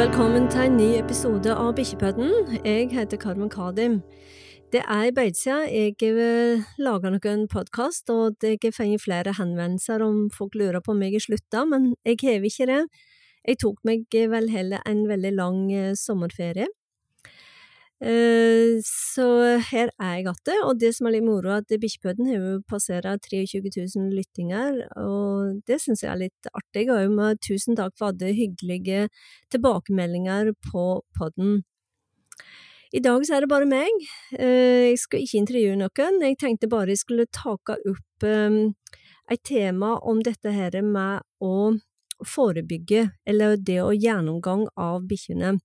velkommen til en ny episode av Bikkjepodden. Jeg heter Carmen Kadim. Det er en stund siden jeg lage noen podkast, og jeg har fått flere henvendelser om folk lurer på om jeg har slutta, men jeg har ikke det. Jeg tok meg vel heller en veldig lang eh, sommerferie. Eh, Så her er jeg igjen, og det som er litt moro, er at Bikkjepodden har jo passert 23 000 lyttinger, og det synes jeg er litt artig, og med tusen takk for alle hyggelige tilbakemeldinger på podden. I dag så er det bare meg. Eh, Jeg skal ikke intervjue noen, jeg tenkte bare jeg skulle take opp um, et tema om dette her med å forebygge, eller det å gjennomgang av bikkjene.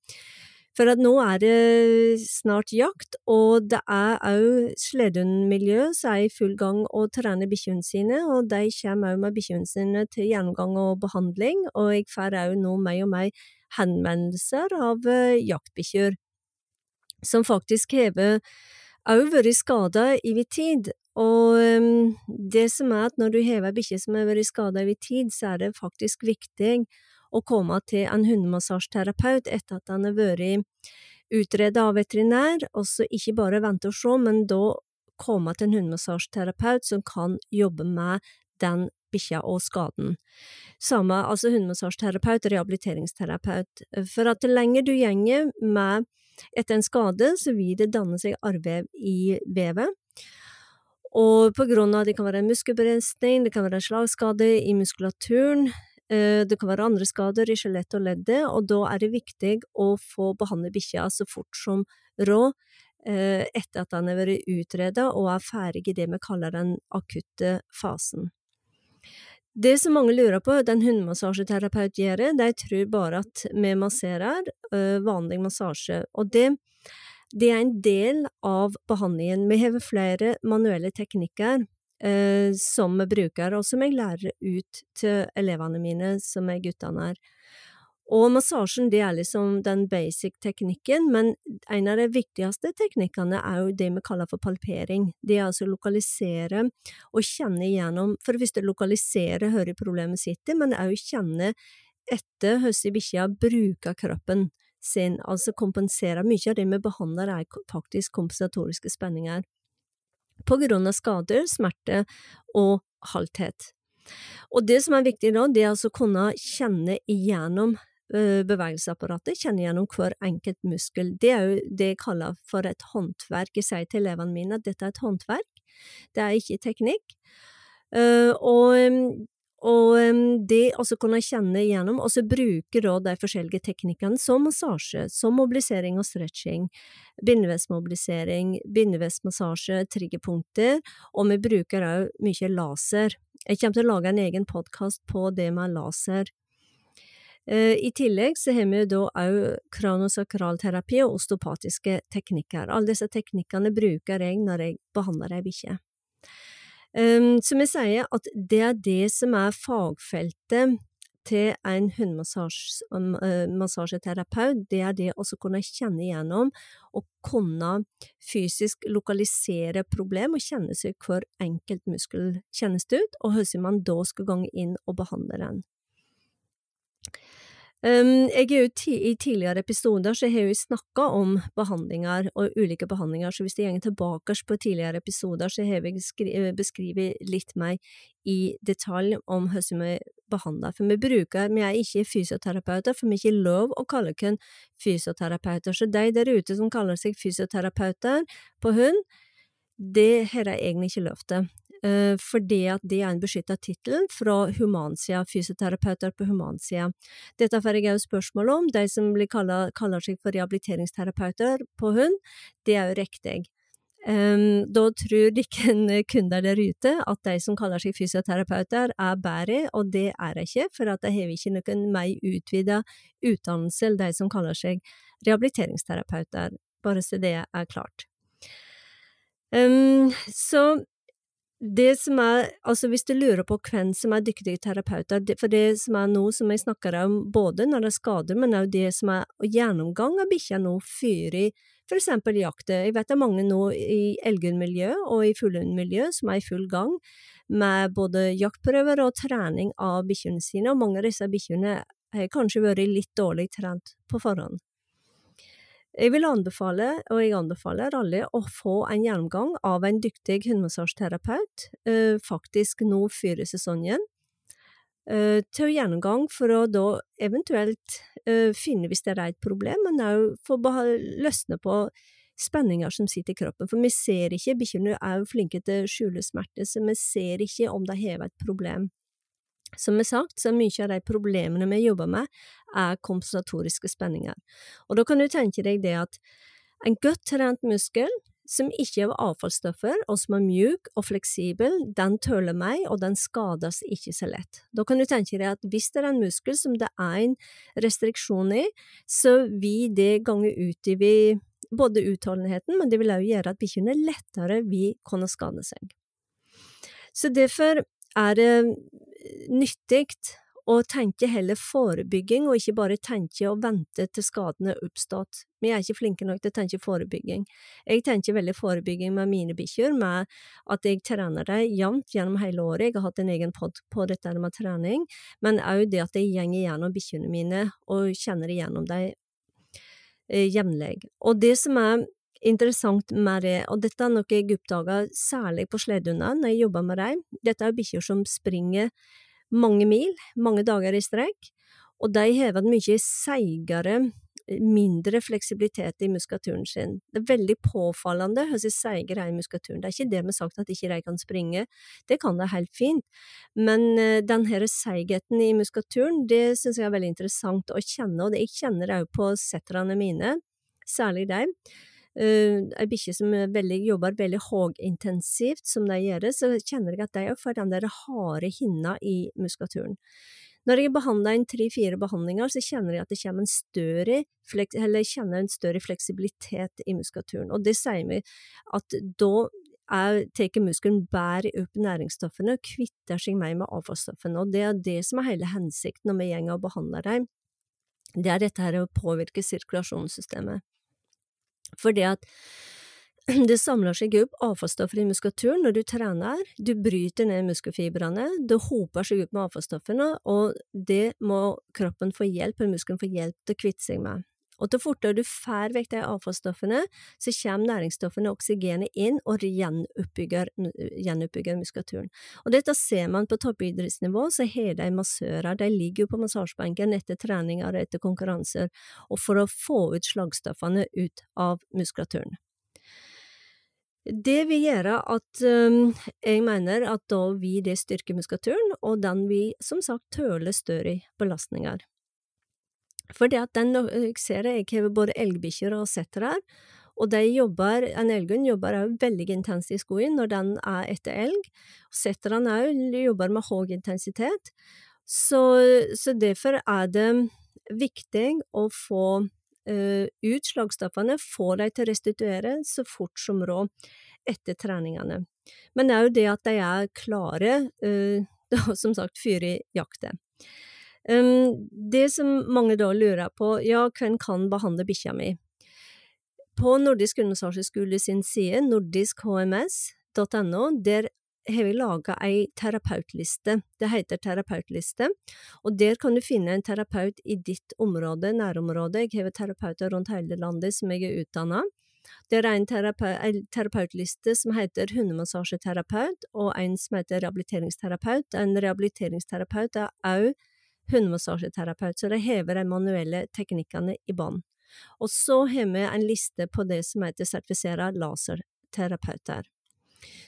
For at nå er det snart jakt, og det er òg sledehundmiljø som er i full gang å trene bikkjene sine, og de kommer òg med bikkjene sine til gjennomgang og behandling, og jeg får òg nå mer og mer henvendelser av eh, jaktbikkjer, som faktisk har òg vært skada over tid. Og em, det som er at når du har ei bikkje som har vært skada over tid, så er det faktisk viktig å komme til en hundemassasjeterapeut etter at han har vært utredet av veterinær, og så ikke bare vente og se, men da komme til en hundemassasjeterapeut som kan jobbe med den bikkja og skaden. Samme, altså hundemassasjeterapeut, rehabiliteringsterapeut. For at lenger du gjenger med etter en skade, så vil det danne seg arrvev i vevet. Og på grunn av at det kan være en muskelbrensning, det kan være en slagskade i muskulaturen, det kan være andre skader i skjelettet og leddet, og da er det viktig å få behandle bikkja så fort som råd, eh, etter at den har vært utredet og er ferdig i det vi kaller den akutte fasen. Det som mange lurer på, den hundemassasjeterapeut gjør, de tror bare at vi masserer, øh, vanlig massasje, og det, det er en del av behandlingen. Vi har flere manuelle teknikker eh, som vi bruker, og som jeg lærer ut til elevene mine, som er guttene her. Og massasjen, det er liksom den basic teknikken, men en av de viktigste teknikkene er jo det vi kaller for palpering. Det er altså å lokalisere og kjenne igjennom, for hvis du lokaliserer hvor problemet sitter, men òg kjenne etter hvordan bikkja bruker kroppen sin, altså kompensere. Mye av det vi behandler er faktisk kompensatoriske spenninger. På grunn av skader, smerte og halthet. Og det som er viktig da, det er altså å kunne kjenne igjennom øh, bevegelsesapparatet, kjenne gjennom hver enkelt muskel. Det er jo det jeg kaller for et håndverk. Jeg sier til elevene mine at dette er et håndverk, det er ikke teknikk. Øh, og og øhm, det også så kunne kjenne igjennom, og så bruke da de forskjellige teknikkene som massasje, som mobilisering og stretching, bindevevsmobilisering, bindevevsmassasje, triggerpunkter, og vi bruker òg mye laser. Jeg kommer til å lage en egen podkast på det med laser. Eh, I tillegg så har vi da òg kranosakralterapi og osteopatiske teknikker. Alle disse teknikkene bruker jeg når jeg behandler ei bikkje. Um, som jeg sier, at det er det som er fagfeltet til en hundemassasjeterapeut, det er det å kunne kjenne igjennom og kunne fysisk lokalisere problem og kjenne seg hvor enkelt muskel kjennes ut, og hvordan man da skal gå inn og behandle den. Jeg er jo I tidligere episoder så har vi snakka om behandlinger og ulike behandlinger, så hvis det går tilbake på tidligere episoder, så har vi skri- beskrevet litt mer i detalj om hvordan vi behandler. For vi bruker, vi er ikke fysioterapeuter, for vi er ikke lov å kalle oss fysioterapeuter. Så de der ute som kaller seg fysioterapeuter på hund, det har jeg egentlig ikke lov til. Eh, fordi at det er en beskytta tittel fra humansida, fysioterapeuter på humansida. Dette får jeg også spørsmål om. De som kalla, kaller seg for rehabiliteringsterapeuter på hund, det er jo riktig. Um, da tror ikke kunder der ute at de som kaller seg fysioterapeuter er bedre, og det er de ikke, for at de har ikke noen mer utvida utdannelse enn de som kaller seg rehabiliteringsterapeuter, bare så det er klart. Um, så det som er, altså hvis du lurer på hvem som er dyktige terapeuter, for det som er nå som jeg snakker om, både når det er skader, men også det som er gjennomgang av bikkja nå, i for eksempel jakt. Jeg vet det er mange nå i elghundmiljø og i fuglehundmiljø som er i full gang med både jaktprøver og trening av bikkjene sine, og mange av disse bikkjene har kanskje vært litt dårlig trent på forhånd. Jeg vil anbefale, og jeg anbefaler alle, å få en gjennomgang av en dyktig hundemassasjeterapeut, eh, faktisk nå før sesongen, eh, til gjennomgang for å da eventuelt eh, finne hvis det er et problem, men òg få løsne på spenninger som sitter i kroppen, for vi ser ikke, bikkjene er jo flinke til å skjule smerte, så vi ser ikke om de har et problem. Som er sagt, så er mye av de problemene vi jobber med, er kompensatoriske spenninger. Og da kan du tenke deg det at en godt trent muskel som ikke har avfallsstoffer, og som er mjuk og fleksibel, den tåler meg, og den skades ikke så lett. Da kan du tenke deg at hvis det er en muskel som det er en restriksjon i, så vil det gange i både utholdenheten, men det vil også gjøre at bikkjene lettere vil kunne skade seg. Så derfor er det nyttig å tenke heller forebygging, og ikke bare tenke og vente til skadene er oppstått. Vi er ikke flinke nok til å tenke forebygging. Jeg tenker veldig forebygging med mine bikkjer, med at jeg trener dem jevnt gjennom hele året. Jeg har hatt en egen pod på dette med trening, men òg det at jeg går gjennom bikkjene mine og kjenner igjennom dem eh, jevnlig. Og det som er interessant med det, og dette er noe jeg oppdaga særlig på sledehundene når jeg jobber med dem, dette er bikkjer som springer mange mil, mange dager i strekk, og de har en mye seigere, mindre fleksibilitet i muskulaturen sin. Det er veldig påfallende hvor seige de er i muskulaturen. Det er ikke det vi har sagt at ikke de kan springe, det kan de helt fint, men denne seigheten i muskulaturen, det synes jeg er veldig interessant å kjenne, og det jeg kjenner det òg på setterne mine, særlig dem. Uh, ei bikkje som veldig, jobber veldig høyintensivt, som de gjør, så kjenner jeg at de får den der harde hinna i muskulaturen. Når jeg behandler en tre–fire behandlinger, så kjenner jeg at det kommer en større, eller kjenner en større fleksibilitet i muskulaturen, og det sier meg at da tar muskelen bedre opp næringsstoffene og kvitter seg mer med avfallsstoffene, og det er det som er hele hensikten når vi går og behandler dem. Det er dette her å påvirke sirkulasjonssystemet. Fordi at det samler seg opp avfallsstoffer i muskulaturen når du trener, du bryter ned muskelfibrene, det hoper seg opp med avfallsstoffene, og det må kroppen få hjelp, eller muskelen få hjelp til å kvitte seg med. Og til fortere du får vekk de avfallsstoffene, så kommer næringsstoffene og oksygenet inn og gjenoppbygger, gjenoppbygger muskulaturen. Og dette ser man på toppidrettsnivå, så har de massører, de ligger jo på massasjebenken etter treninger og etter konkurranser, og for å få ut slagstoffene ut av muskulaturen. Det vil gjøre at um, jeg mener at da vil det styrke muskulaturen, og den vil som sagt tåle større belastninger. For det at den, jeg ser det, jeg har både elgbikkjer og settere her, og de jobber, en elghund jobber også veldig intenst i skogen når den er etter elg, setterne òg jobber med høy intensitet, så, så derfor er det viktig å få uh, ut slagstoffene, få dem til å restituere så fort som råd etter treningene. Men òg det at de er klare, uh, som sagt, før i jakta. Det som mange da lurer på, ja, hvem kan behandle bikkja mi? På Nordisk undersøkelsesskole sin side, nordiskhms.no, der har vi laga ei terapeutliste. Det heter terapeutliste, og der kan du finne en terapeut i ditt område, nærområde. Jeg har terapeuter rundt hele landet som jeg er utdanna. Det er en, terape en terapeutliste som heter hundemassasjeterapeut, og en som heter rehabiliteringsterapeut. En rehabiliteringsterapeut er òg hundemassasjeterapeut, så de hever de manuelle teknikkene i bånn. Og så har vi en liste på det som heter sertifiserte laserterapeuter.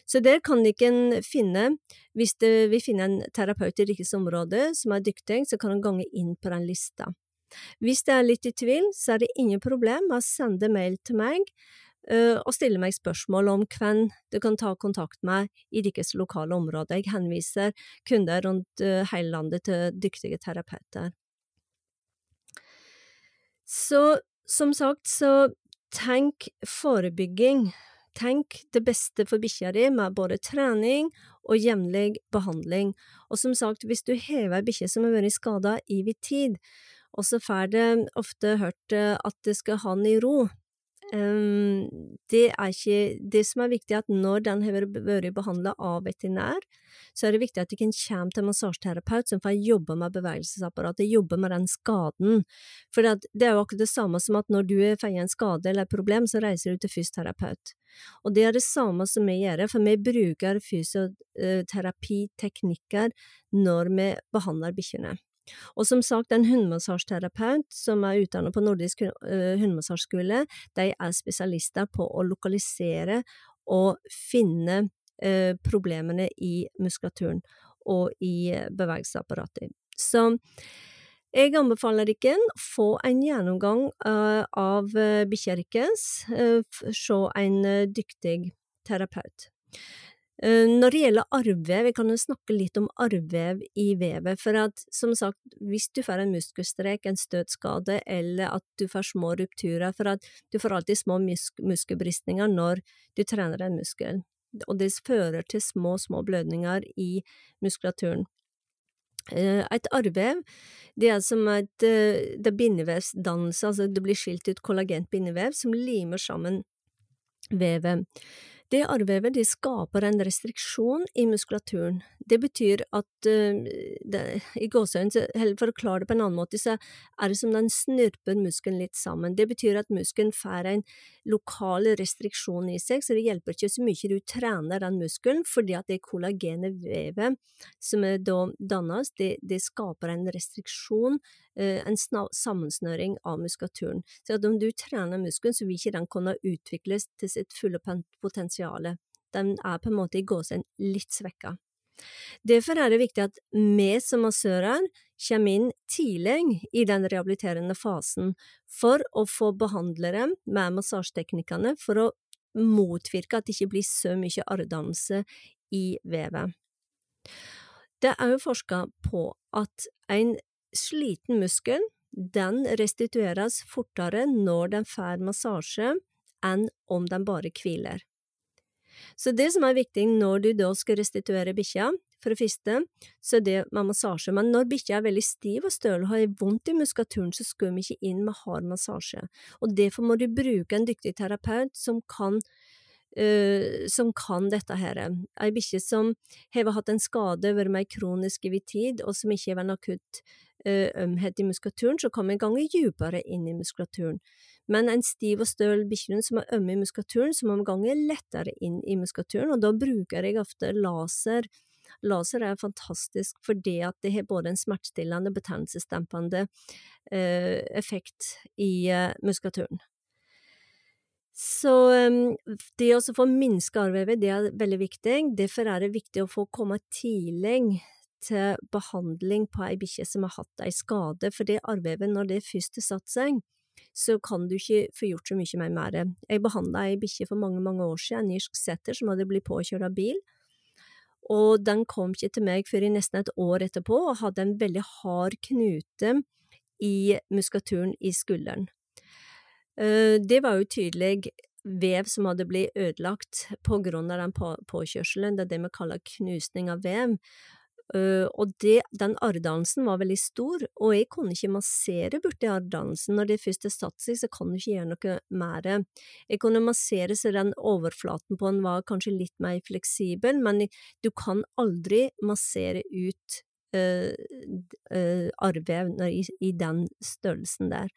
Så der kan dere finne, hvis vi finner en terapeut i rikets område som er dyktig, så kan dere gange inn på den lista. Hvis det er litt i tvil, så er det ingen problem med å sende mail til meg og stille meg spørsmål om hvem du kan ta kontakt med i deres lokale område. Jeg henviser kunder rundt uh, hele landet til dyktige terapeuter. Så som sagt, så tenk forebygging Tenk det beste for bikkja di med både trening og jevnlig behandling, og som sagt, hvis du hever bikkje som har vært skada over tid, og så får det ofte hørt eh, at det skal ha den i ro, det er ikke Det som er viktig, er at når den har vært behandla av veterinær, så er det viktig at de kan komme til massasjeterapeut som får jobbe med bevegelsesapparatet, jobbe med den skaden. For det er jo akkurat det samme som at når du fått en skade eller et problem, så reiser du til fysioterapeut. Og det er det samme som vi gjør, for vi bruker fysioterapiteknikker når vi behandler bikkjene. Og som sagt, en hundemassasjeterapeut som er utdannet på Nordisk hundemassasjeskole, de er spesialister på å lokalisere og finne eh, problemene i muskulaturen og i bevegelsesapparatet. Så jeg anbefaler dere å få en gjennomgang uh, av bikkja deres, uh, se en dyktig terapeut. Eh, når det gjelder arrvev, vi kan jo snakke litt om arrvev i vevet, for at som sagt, hvis du får en muskelstrek, en støtskade, eller at du får små rupturer, for at du får alltid små musk muskelbristninger når du trener en muskel, og det fører til små, små blødninger i muskulaturen. Eh, et arrvev, det er som et det er bindevevsdannelse, altså det blir skilt ut kollagent bindevev som limer sammen vevet. Det arrvevet det skaper en restriksjon i muskulaturen. Det betyr at uh, det, i gåseøyne, for å klare det på en annen måte, så er det som den snurper muskelen litt sammen. Det betyr at muskelen får en lokal restriksjon i seg, så det hjelper ikke så mye du trener den muskelen, fordi at det kollagenet vevet som da dannes, det, det skaper en restriksjon, en sammensnøring av muskulaturen. Så om du trener muskelen, så vil ikke den kunne utvikles til sitt fulle potensial. Den er på en måte i gåsehud litt svekka. Derfor er det viktig at vi som massører kommer inn tidlig i den rehabiliterende fasen for å få behandlere med massasjeteknikkene for å motvirke at det ikke blir så mye arrdannelse i vevet. Det er jo forska på at en sliten muskel den restitueres fortere når den får massasje, enn om den bare hviler. Så det som er viktig når du da skal restituere bikkja, for det første, så er det med massasje, men når bikkja er veldig stiv og støl og har vondt i muskulaturen, så skal vi ikke inn med hard massasje, og derfor må du bruke en dyktig terapeut som kan Uh, som kan dette her. Ei bikkje som har hatt en skade, vært med kronisk tid, og som ikke har en akutt ømhet i muskulaturen, så kommer vi gange dypere inn i muskulaturen. Men en stiv og støl bikkjehund som er ømme i muskulaturen, så må vi gange lettere inn i muskulaturen, og da bruker jeg ofte laser. Laser er fantastisk fordi at det har både en smertestillende og betennelsesdempende effekt i muskulaturen. Så det å få minska arrvevet, det er veldig viktig. Derfor er det viktig å få komme tidlig til behandling på ei bikkje som har hatt ei skade, for det arrvevet, når det først har satt seg, så kan du ikke få gjort så mye mer med det. Jeg behandla ei bikkje for mange, mange år siden, en irsk setter som hadde blitt påkjørt av bil, og den kom ikke til meg før i nesten et år etterpå og hadde en veldig hard knute i muskaturen i skulderen. Eh, det var jo tydelig vev som hadde blitt ødelagt på grunn av den påkjørselen, det er det vi kaller knusning av vev, og det, den arrdannelsen var veldig stor, og jeg kunne ikke massere borti arrdannelsen. Når det først er satt seg, så kan du ikke gjøre noe mer. Jeg kunne massere så den overflaten på den var kanskje litt mer fleksibel, men du kan aldri massere ut uh, uh, arrvev i, i, den størrelsen der.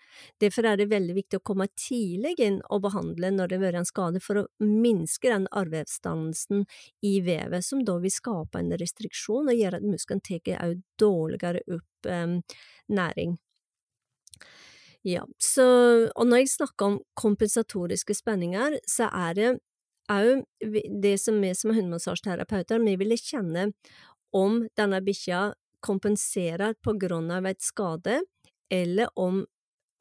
Derfor er det veldig viktig å komme tidlig inn og behandle når det har vært en skade, for å minske den arrvevsdannelsen i vevet, som da vil skape en restriksjon og gjøre at muskelen tar dårligere opp um, næring. Ja, så, og når jeg snakker om kompensatoriske spenninger, så er det òg det som vi som hundemassasjeterapeuter, vi ville kjenne om denne bikkja kompenserer på grunn av et skade, eller om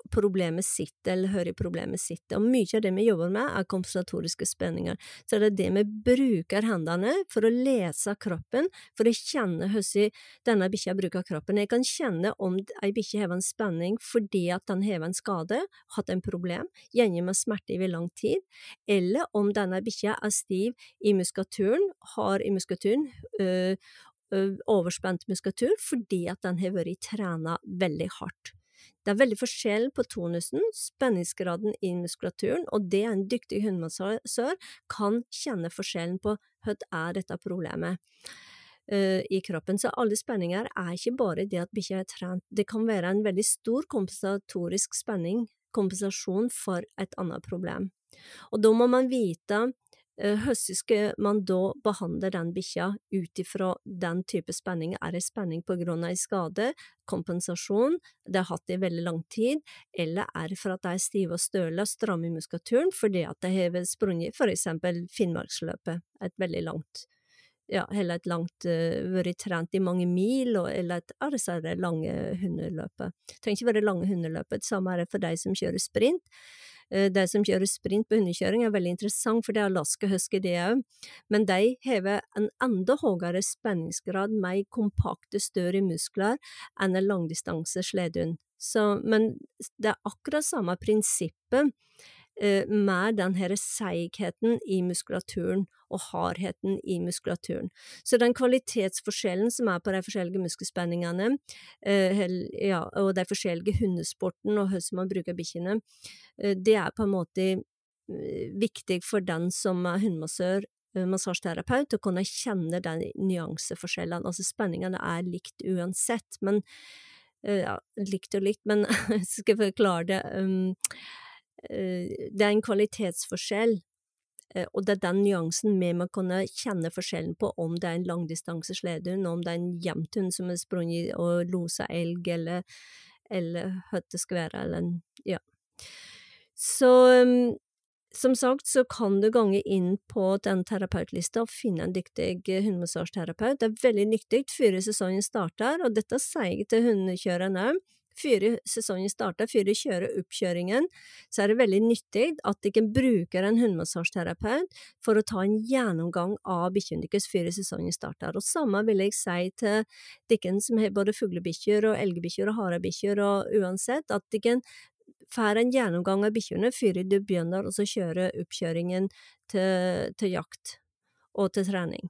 problemet sitter, eller hører problemet sitter. Og mye av det vi jobber med, er kompensatoriske spenninger. Så det er det vi bruker hendene for å lese kroppen, for å kjenne hvordan denne bikkja bruker kroppen. Jeg kan kjenne om ei bikkje har en spenning fordi at den har en skade, hatt en problem, gjerne med smerte over lang tid, eller om denne bikkja er stiv i muskulaturen, har i muskulaturen, overspent muskulatur fordi at den har vært trena veldig hardt. Det er veldig forskjell på tonusen, spenningsgraden i muskulaturen, og det en dyktig hundemassør kan kjenne forskjellen på hva er dette problemet uh, i kroppen. Så alle spenninger er ikke bare det at bikkja er trent, det kan være en veldig stor kompensatorisk spenning, kompensasjon for et annet problem. Og da må man vite hvordan skal man da behandle den bikkja ut ifra den type spenning? Er det spenning på grunn av en skade, kompensasjon, det har hatt det i veldig lang tid, eller er det for at de er stive og støle og stramme i muskulaturen fordi at de har sprunget for eksempel Finnmarksløpet, et veldig langt ja, eller et langt uh, vært trent i mange mil, og, eller et altså det lange hundeløpet. Det trenger ikke være lange hundeløpet, det samme er det for de som kjører sprint. Uh, de som kjører sprint på hundekjøring er veldig interessant, for det er Alaska Husky det òg, men de har en enda høyere spenningsgrad, mer kompakte, større muskler enn en langdistanse sledehund. Men det er akkurat samme prinsippet Eh, med den her seigheten i muskulaturen og hardheten i muskulaturen. Så den kvalitetsforskjellen som er på de forskjellige muskelspenningene, eh, ja, og de forskjellige hundesporten og hvordan man bruker bikkjene, eh, det er på en måte viktig for den som er hundemassør massasjeterapeut, å kunne kjenne de nyanseforskjellene. Altså spenningene er likt uansett, men ja, likt og likt, men skal jeg forklare det um, Eh, det er en kvalitetsforskjell, eh, og det er den nyansen vi må kunne kjenne forskjellen på om det er en langdistanseslederhund, om det er en jevnt hund som har sprunget og losa elg, eller, eller være, eller ja. Så um, som sagt så kan du gange inn på den terapeutlista og finne en dyktig hundemassasjeterapeut. Det er veldig nyttig før sesongen starter, og dette sier jeg til hundekjørerne òg før sesongen starter, før de kjører oppkjøringen, så er det veldig nyttig at dere bruker en hundemassasjeterapeut for å ta en gjennomgang av bikkjene deres før sesongen starter. Og samme vil jeg si til dere som har både fuglebikkjer og elgbikkjer og harebikkjer og uansett, at dere får en gjennomgang av bikkjene før du begynner å kjøre oppkjøringen til, til jakt og til trening.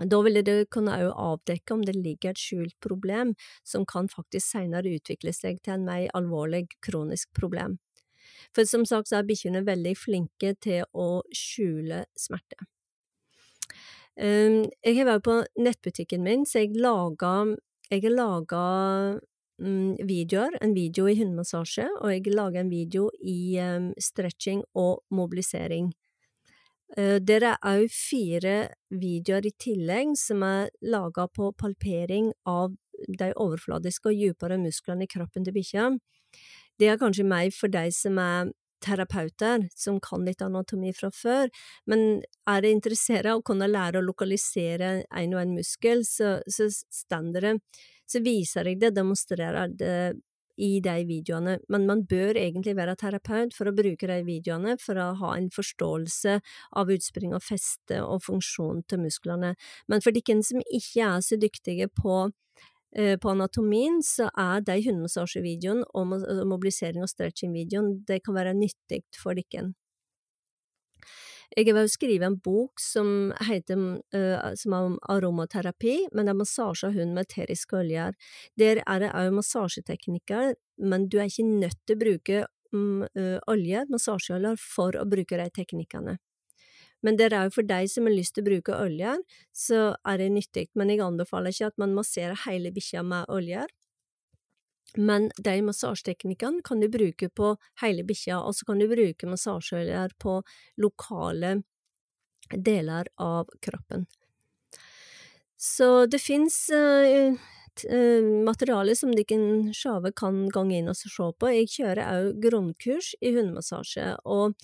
Da ville det kunne avdekke om det ligger et skjult problem som kan faktisk senere utvikle seg til en mer alvorlig kronisk problem. For som sagt så er bikkjene veldig flinke til å skjule smerte. Um, jeg har vært på nettbutikken min, så jeg laga jeg laga um, videoer, en video i hundemassasje, og jeg laga en video i um, stretching og mobilisering. Eh, der er òg fire videoer i tillegg som er laga på palpering av de overfladiske og dypere musklene i kroppen til bikkja. Det er kanskje mer for de som er terapeuter, som kan litt anatomi fra før, men er det interessert i å kunne lære å lokalisere en og en muskel, så, så, det, så viser jeg det, demonstrerer det i de videoene, men man bør egentlig være terapeut for å bruke de videoene for å ha en forståelse av utspring og feste og funksjon til musklene. Men for de som ikke er så dyktige på eh, på anatomien så er de hundemassasjevideoene og mobilisering og stretching-videoen det kan være nyttig for dere. Jeg har skrevet en bok som heter uh, som er om aromaterapi, men det er massasje av hund med eteriske oljer. Der er det òg massasjeteknikker, men du er ikke nødt til å bruke um, uh, olje, massasjeoljer, for å bruke de teknikkene. Men det er jo for deg som har lyst til å bruke oljer, så er det nyttig, men jeg anbefaler ikke at man masserer hele bikkja med oljer men de massasjeteknikkene kan du bruke på hele bikkja, og så kan du bruke massasjeoljer på lokale deler av kroppen. Så det fins uh, uh, materiale som de sjave kan gå inn og se på. Jeg kjører òg grunnkurs i hundemassasje, og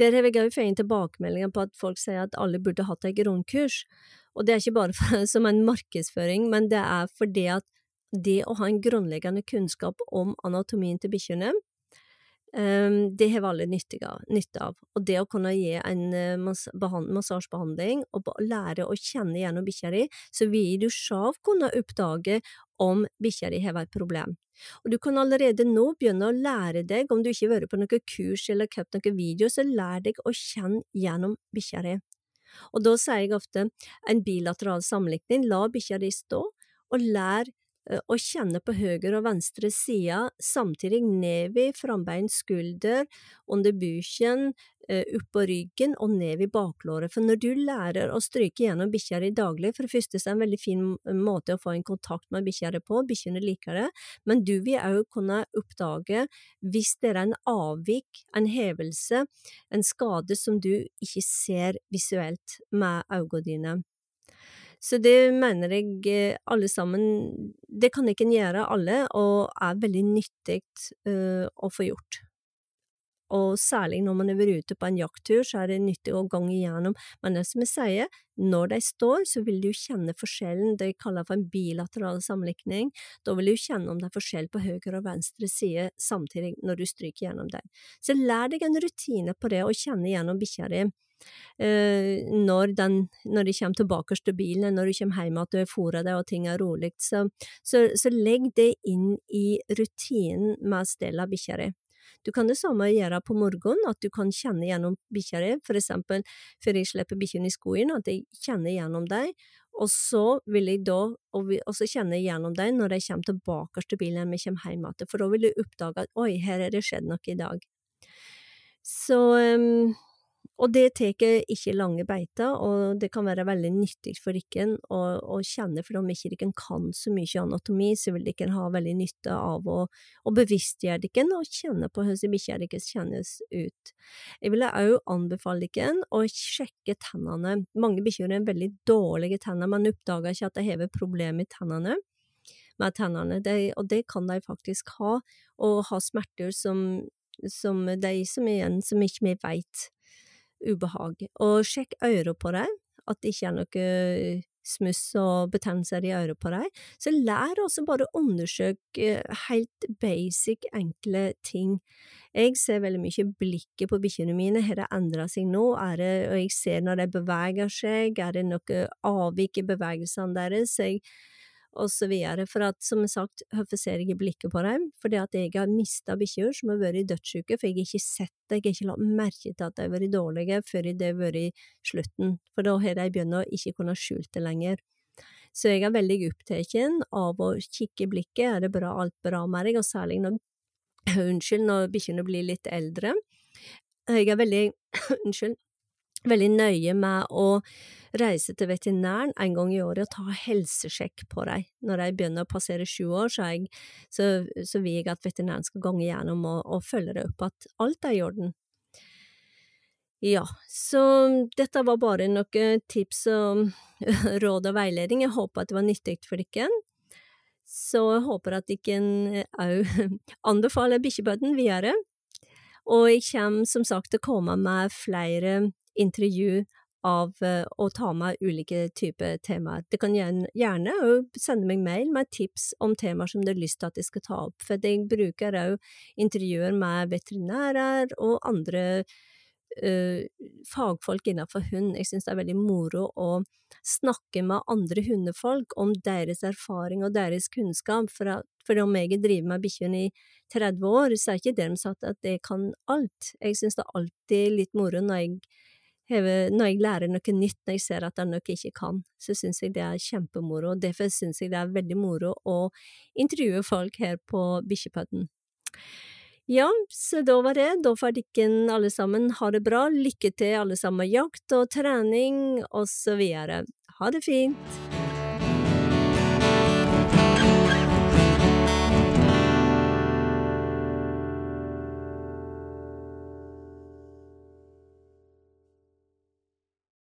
der har jeg òg fått tilbakemeldinger på at folk sier at alle burde hatt et grunnkurs. Og det er ikke bare for, som en markedsføring, men det er fordi at det å ha en grunnleggende kunnskap om anatomien til bikkjene, ehm, det har alle nytte av. Og det å kunne gi en eh, massasjebehandling og lære å kjenne gjennom bikkja di, så vil du selv kunne oppdage om bikkja di har et problem. Og du kan allerede nå begynne å lære deg, om du ikke har vært på noen kurs eller kjøpt noen video, så lær deg å kjenne gjennom bikkja di. Og da sier jeg ofte en bilateral sammenligning, la bikkja di stå, og lær og kjenne på høyre og venstre side, samtidig ned i frambein, skulder, under buken, opp på ryggen og ned i baklåret. For når du lærer å stryke gjennom bikkja di daglig, for det første er det en veldig fin måte å få en kontakt med bikkja di på, bikkjene liker det, men du vil òg kunne oppdage hvis det er en avvik, en hevelse, en skade som du ikke ser visuelt med øynene dine. Så det mener jeg alle sammen Det kan ikke en gjøre alle, og er veldig nyttig å få gjort. Og særlig når man er vært ute på en jakttur, så er det nyttig å gange igjennom, men det som jeg sier, når de står, så vil du kjenne forskjellen, det jeg kaller for en bilateral sammenlikning, da vil du kjenne om det er forskjell på høyre og venstre side samtidig når du stryker gjennom dem. Så lær deg en rutine på det, å kjenne gjennom bikkja di. Når, den, når de kommer tilbake til bilen, når du kommer hjem at du har fôret deg og ting er rolig, så, så, så legg det inn i rutinen med å stelle bikkja di. Du kan det samme gjøre på morgenen, at du kan kjenne gjennom bikkja di, for eksempel før jeg slipper bikkjene i skoene, at jeg kjenner gjennom dem, og så vil jeg da, også kjenne jeg gjennom dem når de kommer tilbake til bilen når vi kommer hjem igjen, for da vil du oppdage at oi, her er det skjedd noe i dag. Så um, og det tar ikke lange beiter, og det kan være veldig nyttig for dere å, kjenne, for om ikke dere kan så mye anatomi, så vil dere ha veldig nytte av å, å bevisstgjøre dere og kjenne på hvordan bikkja deres kjennes ut. Jeg vil også anbefale dere å sjekke tennene. Mange bikkjer har veldig dårlige tenner, man oppdager ikke at de har problemer med tennene med tennene, de, og det kan de faktisk ha, og ha smerter som, som de som igjen, som ikke vi veit ubehag. Og sjekk øret på dem, at det ikke er noe smuss og betennelser i øret på dem. Så lær også bare å undersøke helt basic, enkle ting. Jeg ser veldig mye blikket på bikkjene mine, har det endra seg nå, det, og jeg ser når de beveger seg, er det noe avvik i bevegelsene deres, jeg og så videre, for at, som sagt, hvorfor ser jeg blikket på dem? Fordi at jeg har mista bikkjer som har vært dødssyke, for jeg har ikke sett det, jeg har ikke lagt merke til at de har vært dårlige før det har vært slutten, for da har de begynt å ikke kunne skjule det lenger. Så jeg er veldig opptatt av å kikke i blikket, er det bra, alt bra med deg, og særlig når, unnskyld, når bikkjene blir litt eldre. Jeg er veldig, unnskyld, veldig nøye med å reise til veterinæren en gang i året og ta helsesjekk på dem. Når de begynner å passere sju år, så, jeg, så, så vil jeg at veterinæren skal gange gjennom og, og følge det opp at alt er i orden. Ja, så dette var bare noen tips og råd og veiledning. Jeg håper at det var nyttig for dere. Så jeg håper at dere òg anbefaler Bikkjebøtten videre. Og jeg kommer som sagt til å komme med flere intervju av eh, å ta med ulike typer temaer. Du kan gjerne sende meg mail med tips om temaer som du har lyst til at jeg skal ta opp, for jeg bruker òg intervjuer med veterinærer og andre uh, fagfolk innenfor hund. Jeg synes det er veldig moro å snakke med andre hundefolk om deres erfaring og deres kunnskap, for, at, for om jeg driver med bikkjene i 30 år, så er ikke dermed sagt at jeg kan alt. Jeg synes det er alltid litt moro når jeg når jeg lærer noe nytt, når jeg ser at det er noe jeg ikke kan, så syns jeg det er kjempemoro, derfor syns jeg det er veldig moro å intervjue folk her på Bikkjepodden. Ja, så da var det, da får dere alle sammen ha det bra, lykke til alle sammen, jakt og trening og så videre. Ha det fint!